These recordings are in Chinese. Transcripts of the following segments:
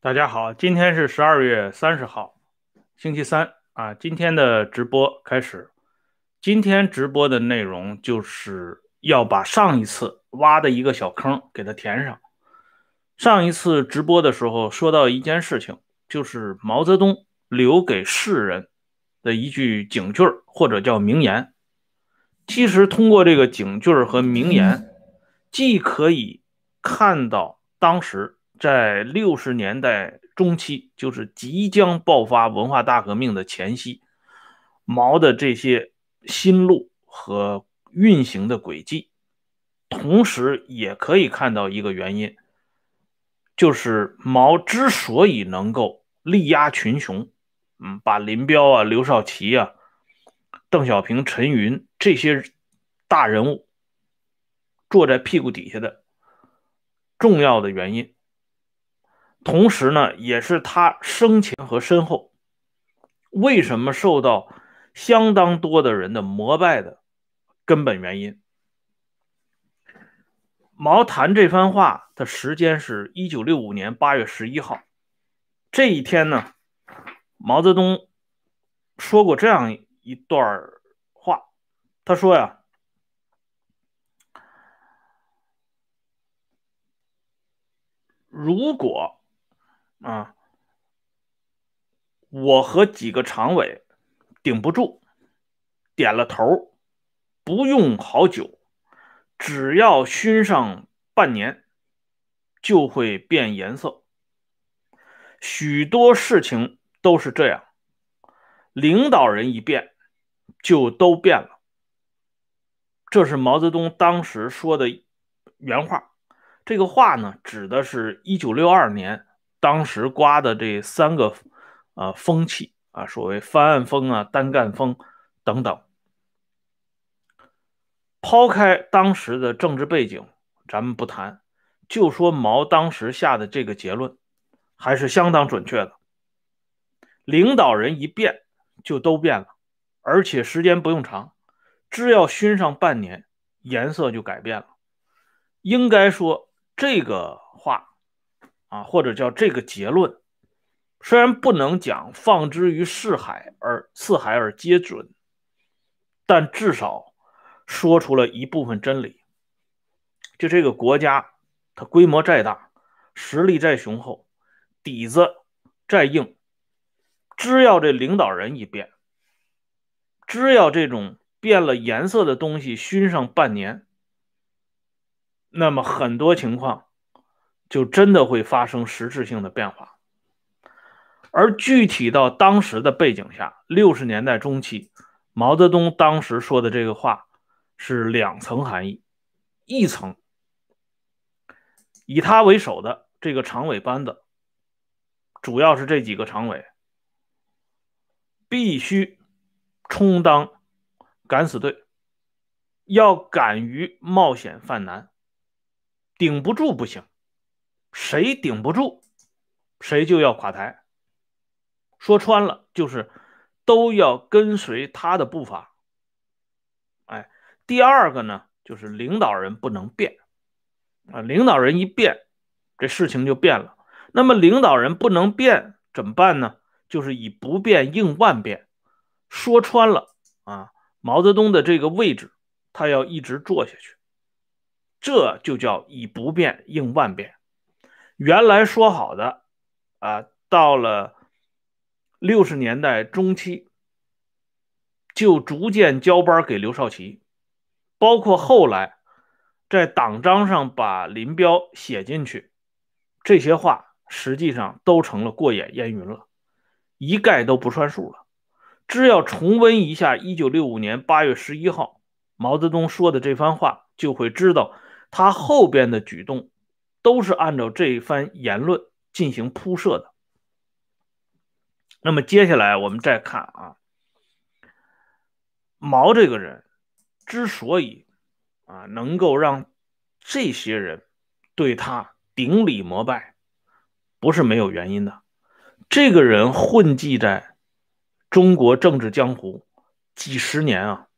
大家好，今天是十二月三十号，星期三啊。今天的直播开始。今天直播的内容就是要把上一次挖的一个小坑给它填上。上一次直播的时候说到一件事情，就是毛泽东留给世人的一句警句或者叫名言。其实通过这个警句和名言，既可以看到当时。在六十年代中期，就是即将爆发文化大革命的前夕，毛的这些心路和运行的轨迹，同时也可以看到一个原因，就是毛之所以能够力压群雄，嗯，把林彪啊、刘少奇啊、邓小平、陈云这些大人物坐在屁股底下的重要的原因。同时呢，也是他生前和身后为什么受到相当多的人的膜拜的根本原因。毛谈这番话的时间是一九六五年八月十一号，这一天呢，毛泽东说过这样一段话，他说呀，如果。啊，我和几个常委顶不住，点了头，不用好久，只要熏上半年，就会变颜色。许多事情都是这样，领导人一变，就都变了。这是毛泽东当时说的原话。这个话呢，指的是一九六二年。当时刮的这三个啊风气啊，所谓翻案风啊、单干风等等，抛开当时的政治背景，咱们不谈，就说毛当时下的这个结论还是相当准确的。领导人一变，就都变了，而且时间不用长，只要熏上半年，颜色就改变了。应该说这个。啊，或者叫这个结论，虽然不能讲放之于四海而四海而皆准，但至少说出了一部分真理。就这个国家，它规模再大，实力再雄厚，底子再硬，只要这领导人一变，只要这种变了颜色的东西熏上半年，那么很多情况。就真的会发生实质性的变化，而具体到当时的背景下，六十年代中期，毛泽东当时说的这个话是两层含义：一层，以他为首的这个常委班子，主要是这几个常委，必须充当敢死队，要敢于冒险犯难，顶不住不行。谁顶不住，谁就要垮台。说穿了，就是都要跟随他的步伐。哎，第二个呢，就是领导人不能变啊，领导人一变，这事情就变了。那么领导人不能变怎么办呢？就是以不变应万变。说穿了啊，毛泽东的这个位置，他要一直坐下去，这就叫以不变应万变。原来说好的，啊，到了六十年代中期，就逐渐交班给刘少奇，包括后来在党章上把林彪写进去，这些话实际上都成了过眼烟云了，一概都不算数了。只要重温一下一九六五年八月十一号毛泽东说的这番话，就会知道他后边的举动。都是按照这一番言论进行铺设的。那么接下来我们再看啊，毛这个人之所以啊能够让这些人对他顶礼膜拜，不是没有原因的。这个人混迹在中国政治江湖几十年啊，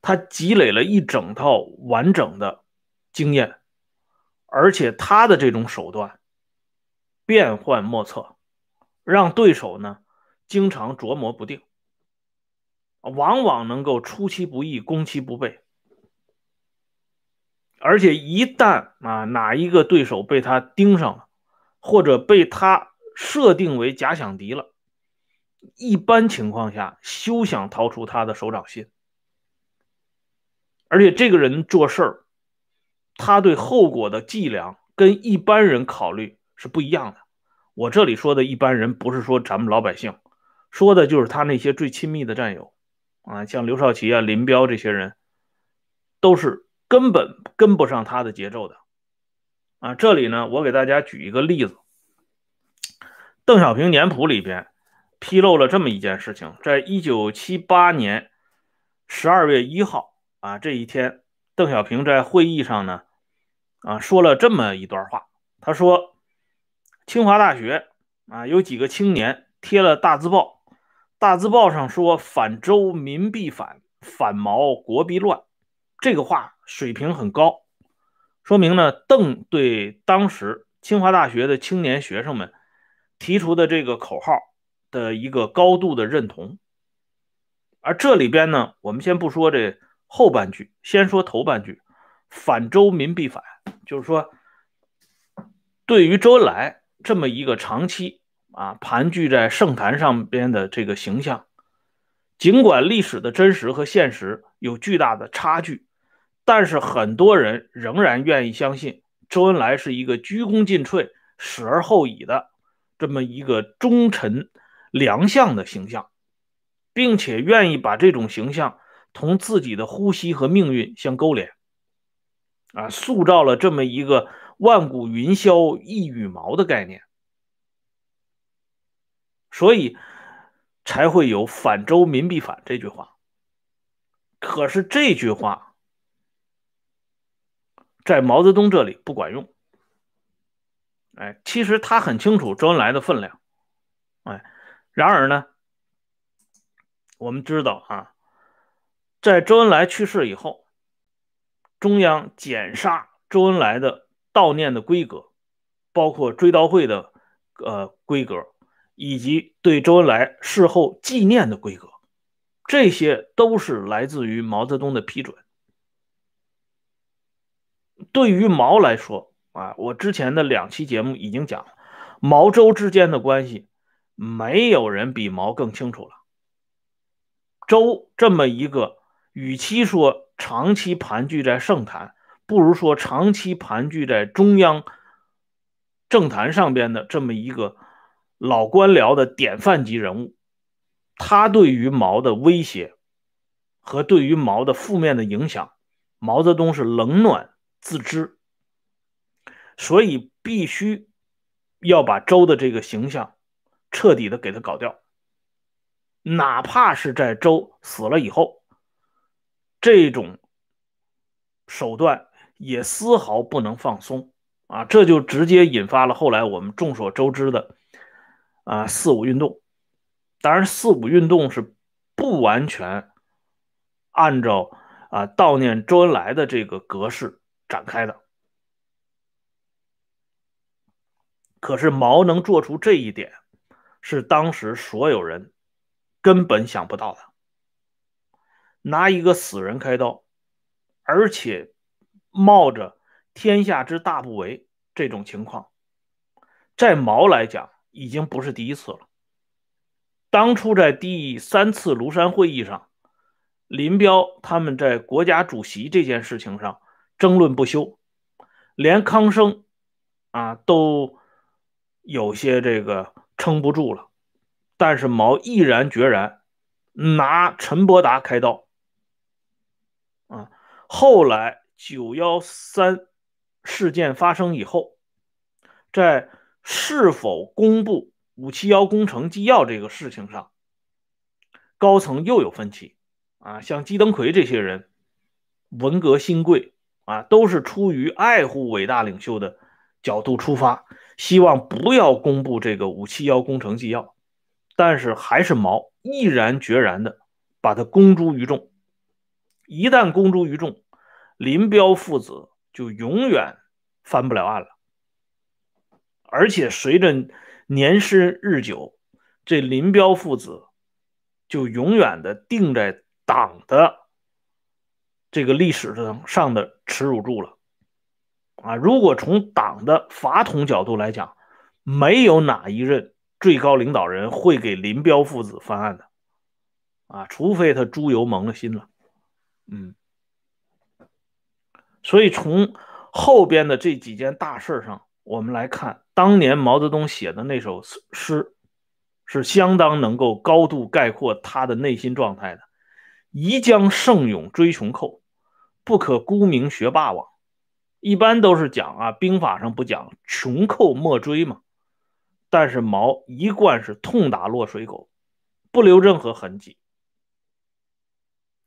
他积累了一整套完整的经验。而且他的这种手段，变幻莫测，让对手呢经常琢磨不定，往往能够出其不意、攻其不备。而且一旦啊哪一个对手被他盯上了，或者被他设定为假想敌了，一般情况下休想逃出他的手掌心。而且这个人做事儿，他对后果的计量跟一般人考虑是不一样的。我这里说的一般人，不是说咱们老百姓，说的就是他那些最亲密的战友啊，像刘少奇啊、林彪这些人，都是。根本跟不上他的节奏的啊！这里呢，我给大家举一个例子，《邓小平年谱》里边披露了这么一件事情：在一九七八年十二月一号啊这一天，邓小平在会议上呢啊说了这么一段话。他说：“清华大学啊有几个青年贴了大字报，大字报上说‘反周民必反，反毛国必乱’。”这个话水平很高，说明呢，邓对当时清华大学的青年学生们提出的这个口号的一个高度的认同。而这里边呢，我们先不说这后半句，先说头半句，“反周民必反”，就是说，对于周恩来这么一个长期啊盘踞在圣坛上边的这个形象，尽管历史的真实和现实有巨大的差距。但是很多人仍然愿意相信周恩来是一个鞠躬尽瘁、死而后已的这么一个忠臣良相的形象，并且愿意把这种形象同自己的呼吸和命运相勾连，啊，塑造了这么一个万古云霄一羽毛的概念，所以才会有“反周民必反”这句话。可是这句话。在毛泽东这里不管用，哎，其实他很清楚周恩来的分量，哎，然而呢，我们知道啊，在周恩来去世以后，中央减杀周恩来的悼念的规格，包括追悼会的呃规格，以及对周恩来事后纪念的规格，这些都是来自于毛泽东的批准。对于毛来说啊，我之前的两期节目已经讲了，毛周之间的关系，没有人比毛更清楚了。周这么一个，与其说长期盘踞在圣坛，不如说长期盘踞在中央政坛上边的这么一个老官僚的典范级人物，他对于毛的威胁和对于毛的负面的影响，毛泽东是冷暖。自知，所以必须要把周的这个形象彻底的给他搞掉，哪怕是在周死了以后，这种手段也丝毫不能放松啊！这就直接引发了后来我们众所周知的啊四五运动。当然，四五运动是不完全按照啊悼念周恩来的这个格式。展开的，可是毛能做出这一点，是当时所有人根本想不到的。拿一个死人开刀，而且冒着天下之大不韪这种情况，在毛来讲已经不是第一次了。当初在第三次庐山会议上，林彪他们在国家主席这件事情上。争论不休，连康生啊都有些这个撑不住了，但是毛毅然决然拿陈伯达开刀。后来九幺三事件发生以后，在是否公布五七幺工程纪要这个事情上，高层又有分歧啊。像姬登魁这些人，文革新贵。啊，都是出于爱护伟大领袖的角度出发，希望不要公布这个五七幺工程纪要，但是还是毛毅然决然的把它公诸于众。一旦公诸于众，林彪父子就永远翻不了案了。而且随着年深日久，这林彪父子就永远的定在党的这个历史上上的耻辱柱了。啊，如果从党的法统角度来讲，没有哪一任最高领导人会给林彪父子翻案的，啊，除非他猪油蒙了心了，嗯。所以从后边的这几件大事上，我们来看，当年毛泽东写的那首诗，是相当能够高度概括他的内心状态的。宜将胜勇追穷寇，不可沽名学霸王。一般都是讲啊，兵法上不讲穷寇莫追嘛。但是毛一贯是痛打落水狗，不留任何痕迹。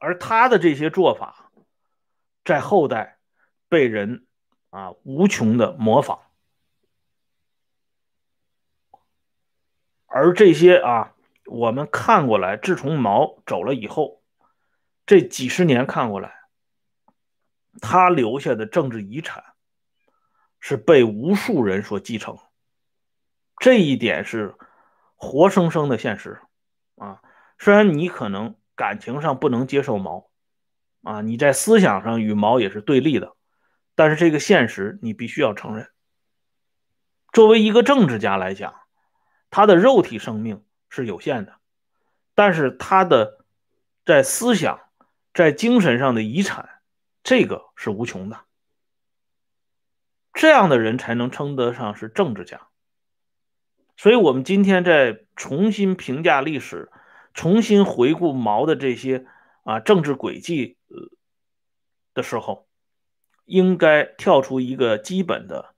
而他的这些做法，在后代。被人啊无穷的模仿，而这些啊，我们看过来，自从毛走了以后，这几十年看过来，他留下的政治遗产是被无数人所继承，这一点是活生生的现实啊。虽然你可能感情上不能接受毛啊，你在思想上与毛也是对立的。但是这个现实你必须要承认。作为一个政治家来讲，他的肉体生命是有限的，但是他的在思想、在精神上的遗产，这个是无穷的。这样的人才能称得上是政治家。所以，我们今天在重新评价历史、重新回顾毛的这些啊政治轨迹的时候。应该跳出一个基本的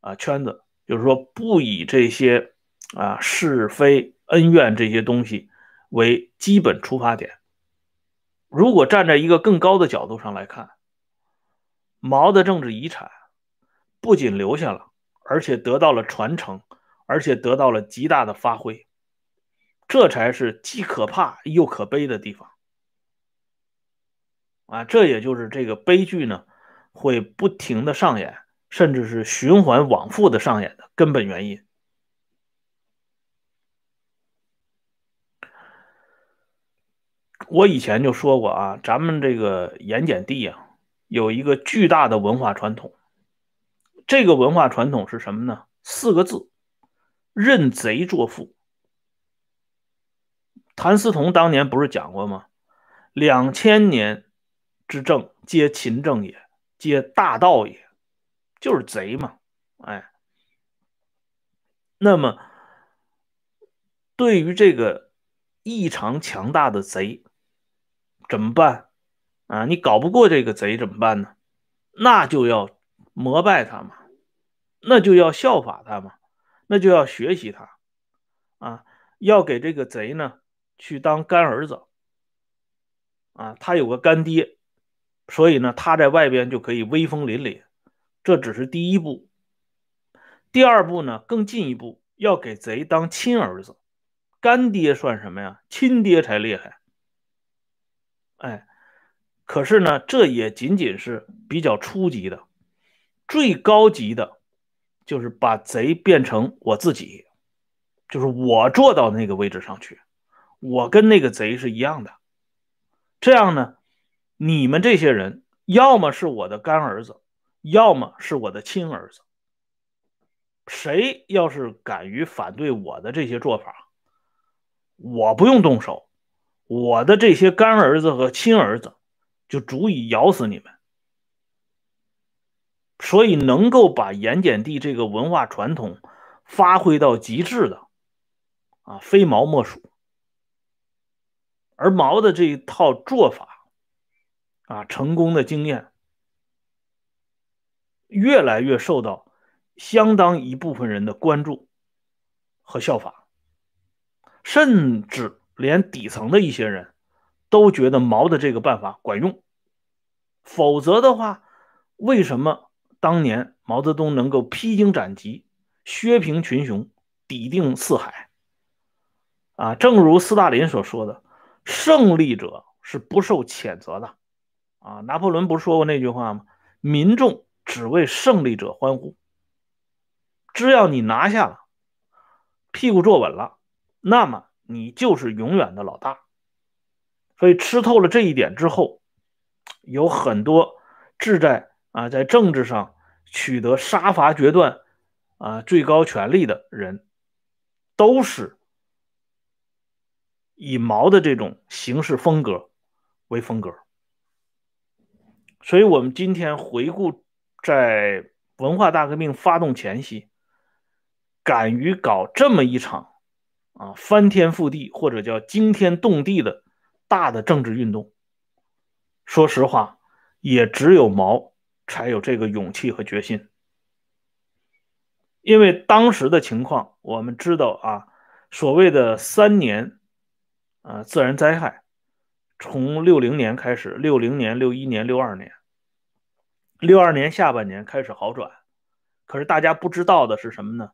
啊圈子，就是说不以这些啊是非恩怨这些东西为基本出发点。如果站在一个更高的角度上来看，毛的政治遗产不仅留下了，而且得到了传承，而且得到了极大的发挥，这才是既可怕又可悲的地方啊！这也就是这个悲剧呢。会不停的上演，甚至是循环往复的上演的根本原因。我以前就说过啊，咱们这个盐碱地啊，有一个巨大的文化传统。这个文化传统是什么呢？四个字：认贼作父。谭嗣同当年不是讲过吗？两千年之政，皆秦政也。皆大盗也，就是贼嘛，哎。那么，对于这个异常强大的贼，怎么办啊？你搞不过这个贼怎么办呢？那就要膜拜他嘛，那就要效法他嘛，那就要学习他啊，要给这个贼呢去当干儿子啊，他有个干爹。所以呢，他在外边就可以威风凛凛，这只是第一步。第二步呢，更进一步，要给贼当亲儿子，干爹算什么呀？亲爹才厉害。哎，可是呢，这也仅仅是比较初级的，最高级的，就是把贼变成我自己，就是我坐到那个位置上去，我跟那个贼是一样的。这样呢？你们这些人，要么是我的干儿子，要么是我的亲儿子。谁要是敢于反对我的这些做法，我不用动手，我的这些干儿子和亲儿子就足以咬死你们。所以，能够把盐碱地这个文化传统发挥到极致的，啊，非毛莫属。而毛的这一套做法。啊，成功的经验越来越受到相当一部分人的关注和效仿，甚至连底层的一些人都觉得毛的这个办法管用。否则的话，为什么当年毛泽东能够披荆斩棘、削平群雄、抵定四海？啊，正如斯大林所说的：“胜利者是不受谴责的。”啊，拿破仑不是说过那句话吗？民众只为胜利者欢呼。只要你拿下了，屁股坐稳了，那么你就是永远的老大。所以吃透了这一点之后，有很多志在啊在政治上取得杀伐决断啊最高权力的人，都是以毛的这种行事风格为风格。所以，我们今天回顾在文化大革命发动前夕，敢于搞这么一场啊翻天覆地或者叫惊天动地的。大的政治运动，说实话，也只有毛才有这个勇气和决心。因为当时的情况，我们知道啊，所谓的三年啊自然灾害，从六零年开始，六零年、六一年、六二年，六二年下半年开始好转。可是大家不知道的是什么呢？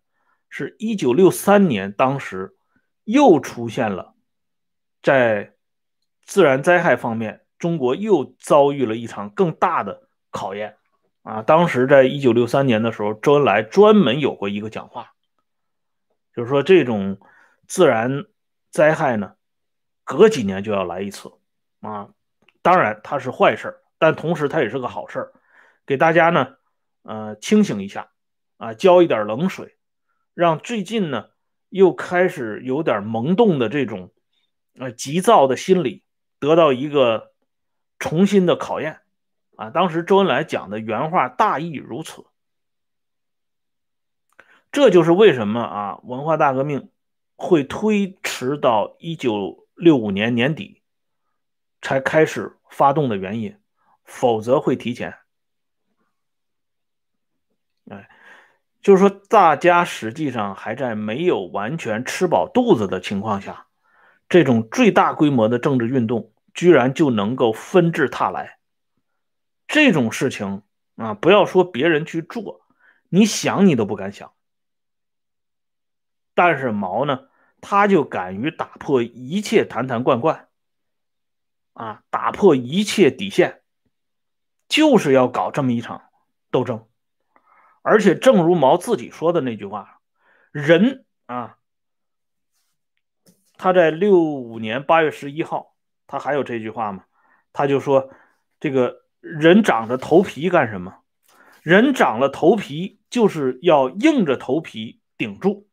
是一九六三年，当时又出现了在。自然灾害方面，中国又遭遇了一场更大的考验啊！当时在一九六三年的时候，周恩来专门有过一个讲话，就是说这种自然灾害呢，隔几年就要来一次啊。当然它是坏事但同时它也是个好事给大家呢，呃，清醒一下啊，浇一点冷水，让最近呢又开始有点萌动的这种呃急躁的心理。得到一个重新的考验啊！当时周恩来讲的原话大意如此，这就是为什么啊文化大革命会推迟到一九六五年年底才开始发动的原因，否则会提前。哎，就是说大家实际上还在没有完全吃饱肚子的情况下。这种最大规模的政治运动，居然就能够纷至沓来，这种事情啊，不要说别人去做，你想你都不敢想。但是毛呢，他就敢于打破一切坛坛罐罐，啊，打破一切底线，就是要搞这么一场斗争。而且，正如毛自己说的那句话：“人啊。”他在六五年八月十一号，他还有这句话吗？他就说：“这个人长着头皮干什么？人长了头皮，就是要硬着头皮顶住。”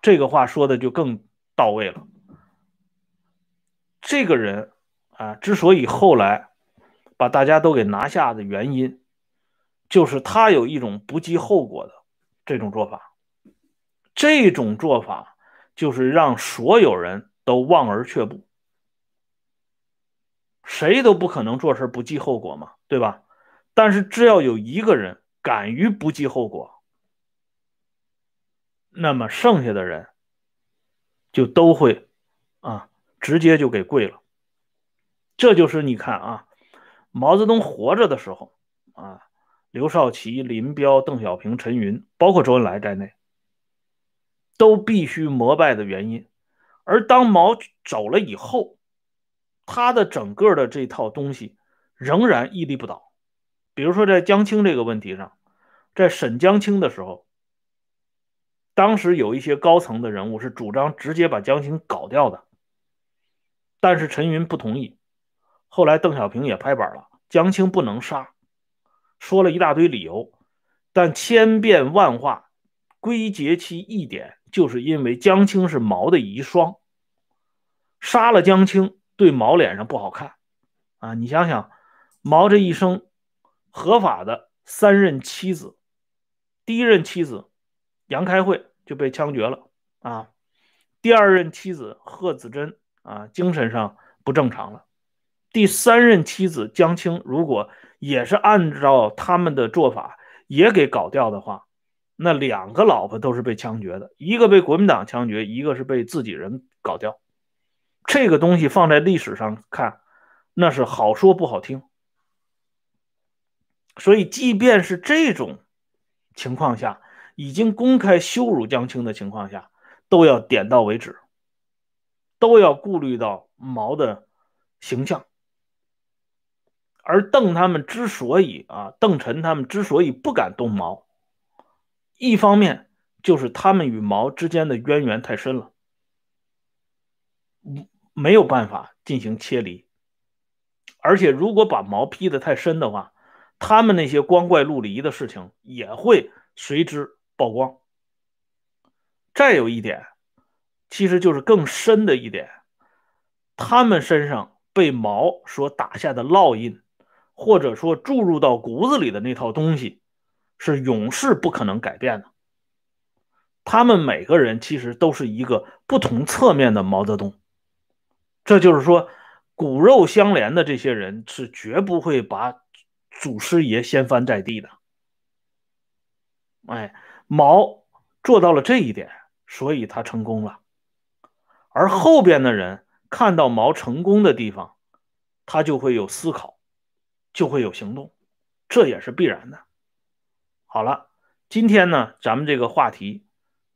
这个话说的就更到位了。这个人啊，之所以后来把大家都给拿下的原因，就是他有一种不计后果的这种做法，这种做法。就是让所有人都望而却步，谁都不可能做事不计后果嘛，对吧？但是只要有一个人敢于不计后果，那么剩下的人就都会啊，直接就给跪了。这就是你看啊，毛泽东活着的时候啊，刘少奇、林彪、邓小平、陈云，包括周恩来在内。都必须膜拜的原因，而当毛走了以后，他的整个的这套东西仍然屹立不倒。比如说在江青这个问题上，在审江青的时候，当时有一些高层的人物是主张直接把江青搞掉的，但是陈云不同意。后来邓小平也拍板了，江青不能杀，说了一大堆理由，但千变万化，归结其一点。就是因为江青是毛的遗孀，杀了江青对毛脸上不好看啊！你想想，毛这一生合法的三任妻子，第一任妻子杨开慧就被枪决了啊，第二任妻子贺子珍啊精神上不正常了，第三任妻子江青如果也是按照他们的做法也给搞掉的话。那两个老婆都是被枪决的，一个被国民党枪决，一个是被自己人搞掉。这个东西放在历史上看，那是好说不好听。所以，即便是这种情况下，已经公开羞辱江青的情况下，都要点到为止，都要顾虑到毛的形象。而邓他们之所以啊，邓晨他们之所以不敢动毛。一方面就是他们与毛之间的渊源太深了，没有办法进行切离。而且如果把毛劈得太深的话，他们那些光怪陆离的事情也会随之曝光。再有一点，其实就是更深的一点，他们身上被毛所打下的烙印，或者说注入到骨子里的那套东西，是永世不可能改变的。他们每个人其实都是一个不同侧面的毛泽东，这就是说，骨肉相连的这些人是绝不会把祖师爷掀翻在地的。哎，毛做到了这一点。所以他成功了，而后边的人看到毛成功的地方，他就会有思考，就会有行动，这也是必然的。好了，今天呢，咱们这个话题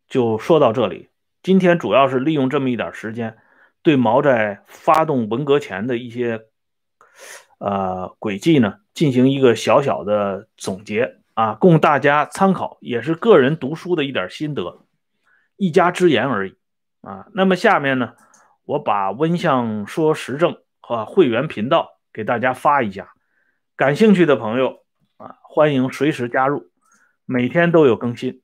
就说到这里。今天主要是利用这么一点时间，对毛在发动文革前的一些呃轨迹呢，进行一个小小的总结啊，供大家参考，也是个人读书的一点心得。一家之言而已啊。那么下面呢，我把温相说时政和会员频道给大家发一下，感兴趣的朋友啊，欢迎随时加入，每天都有更新。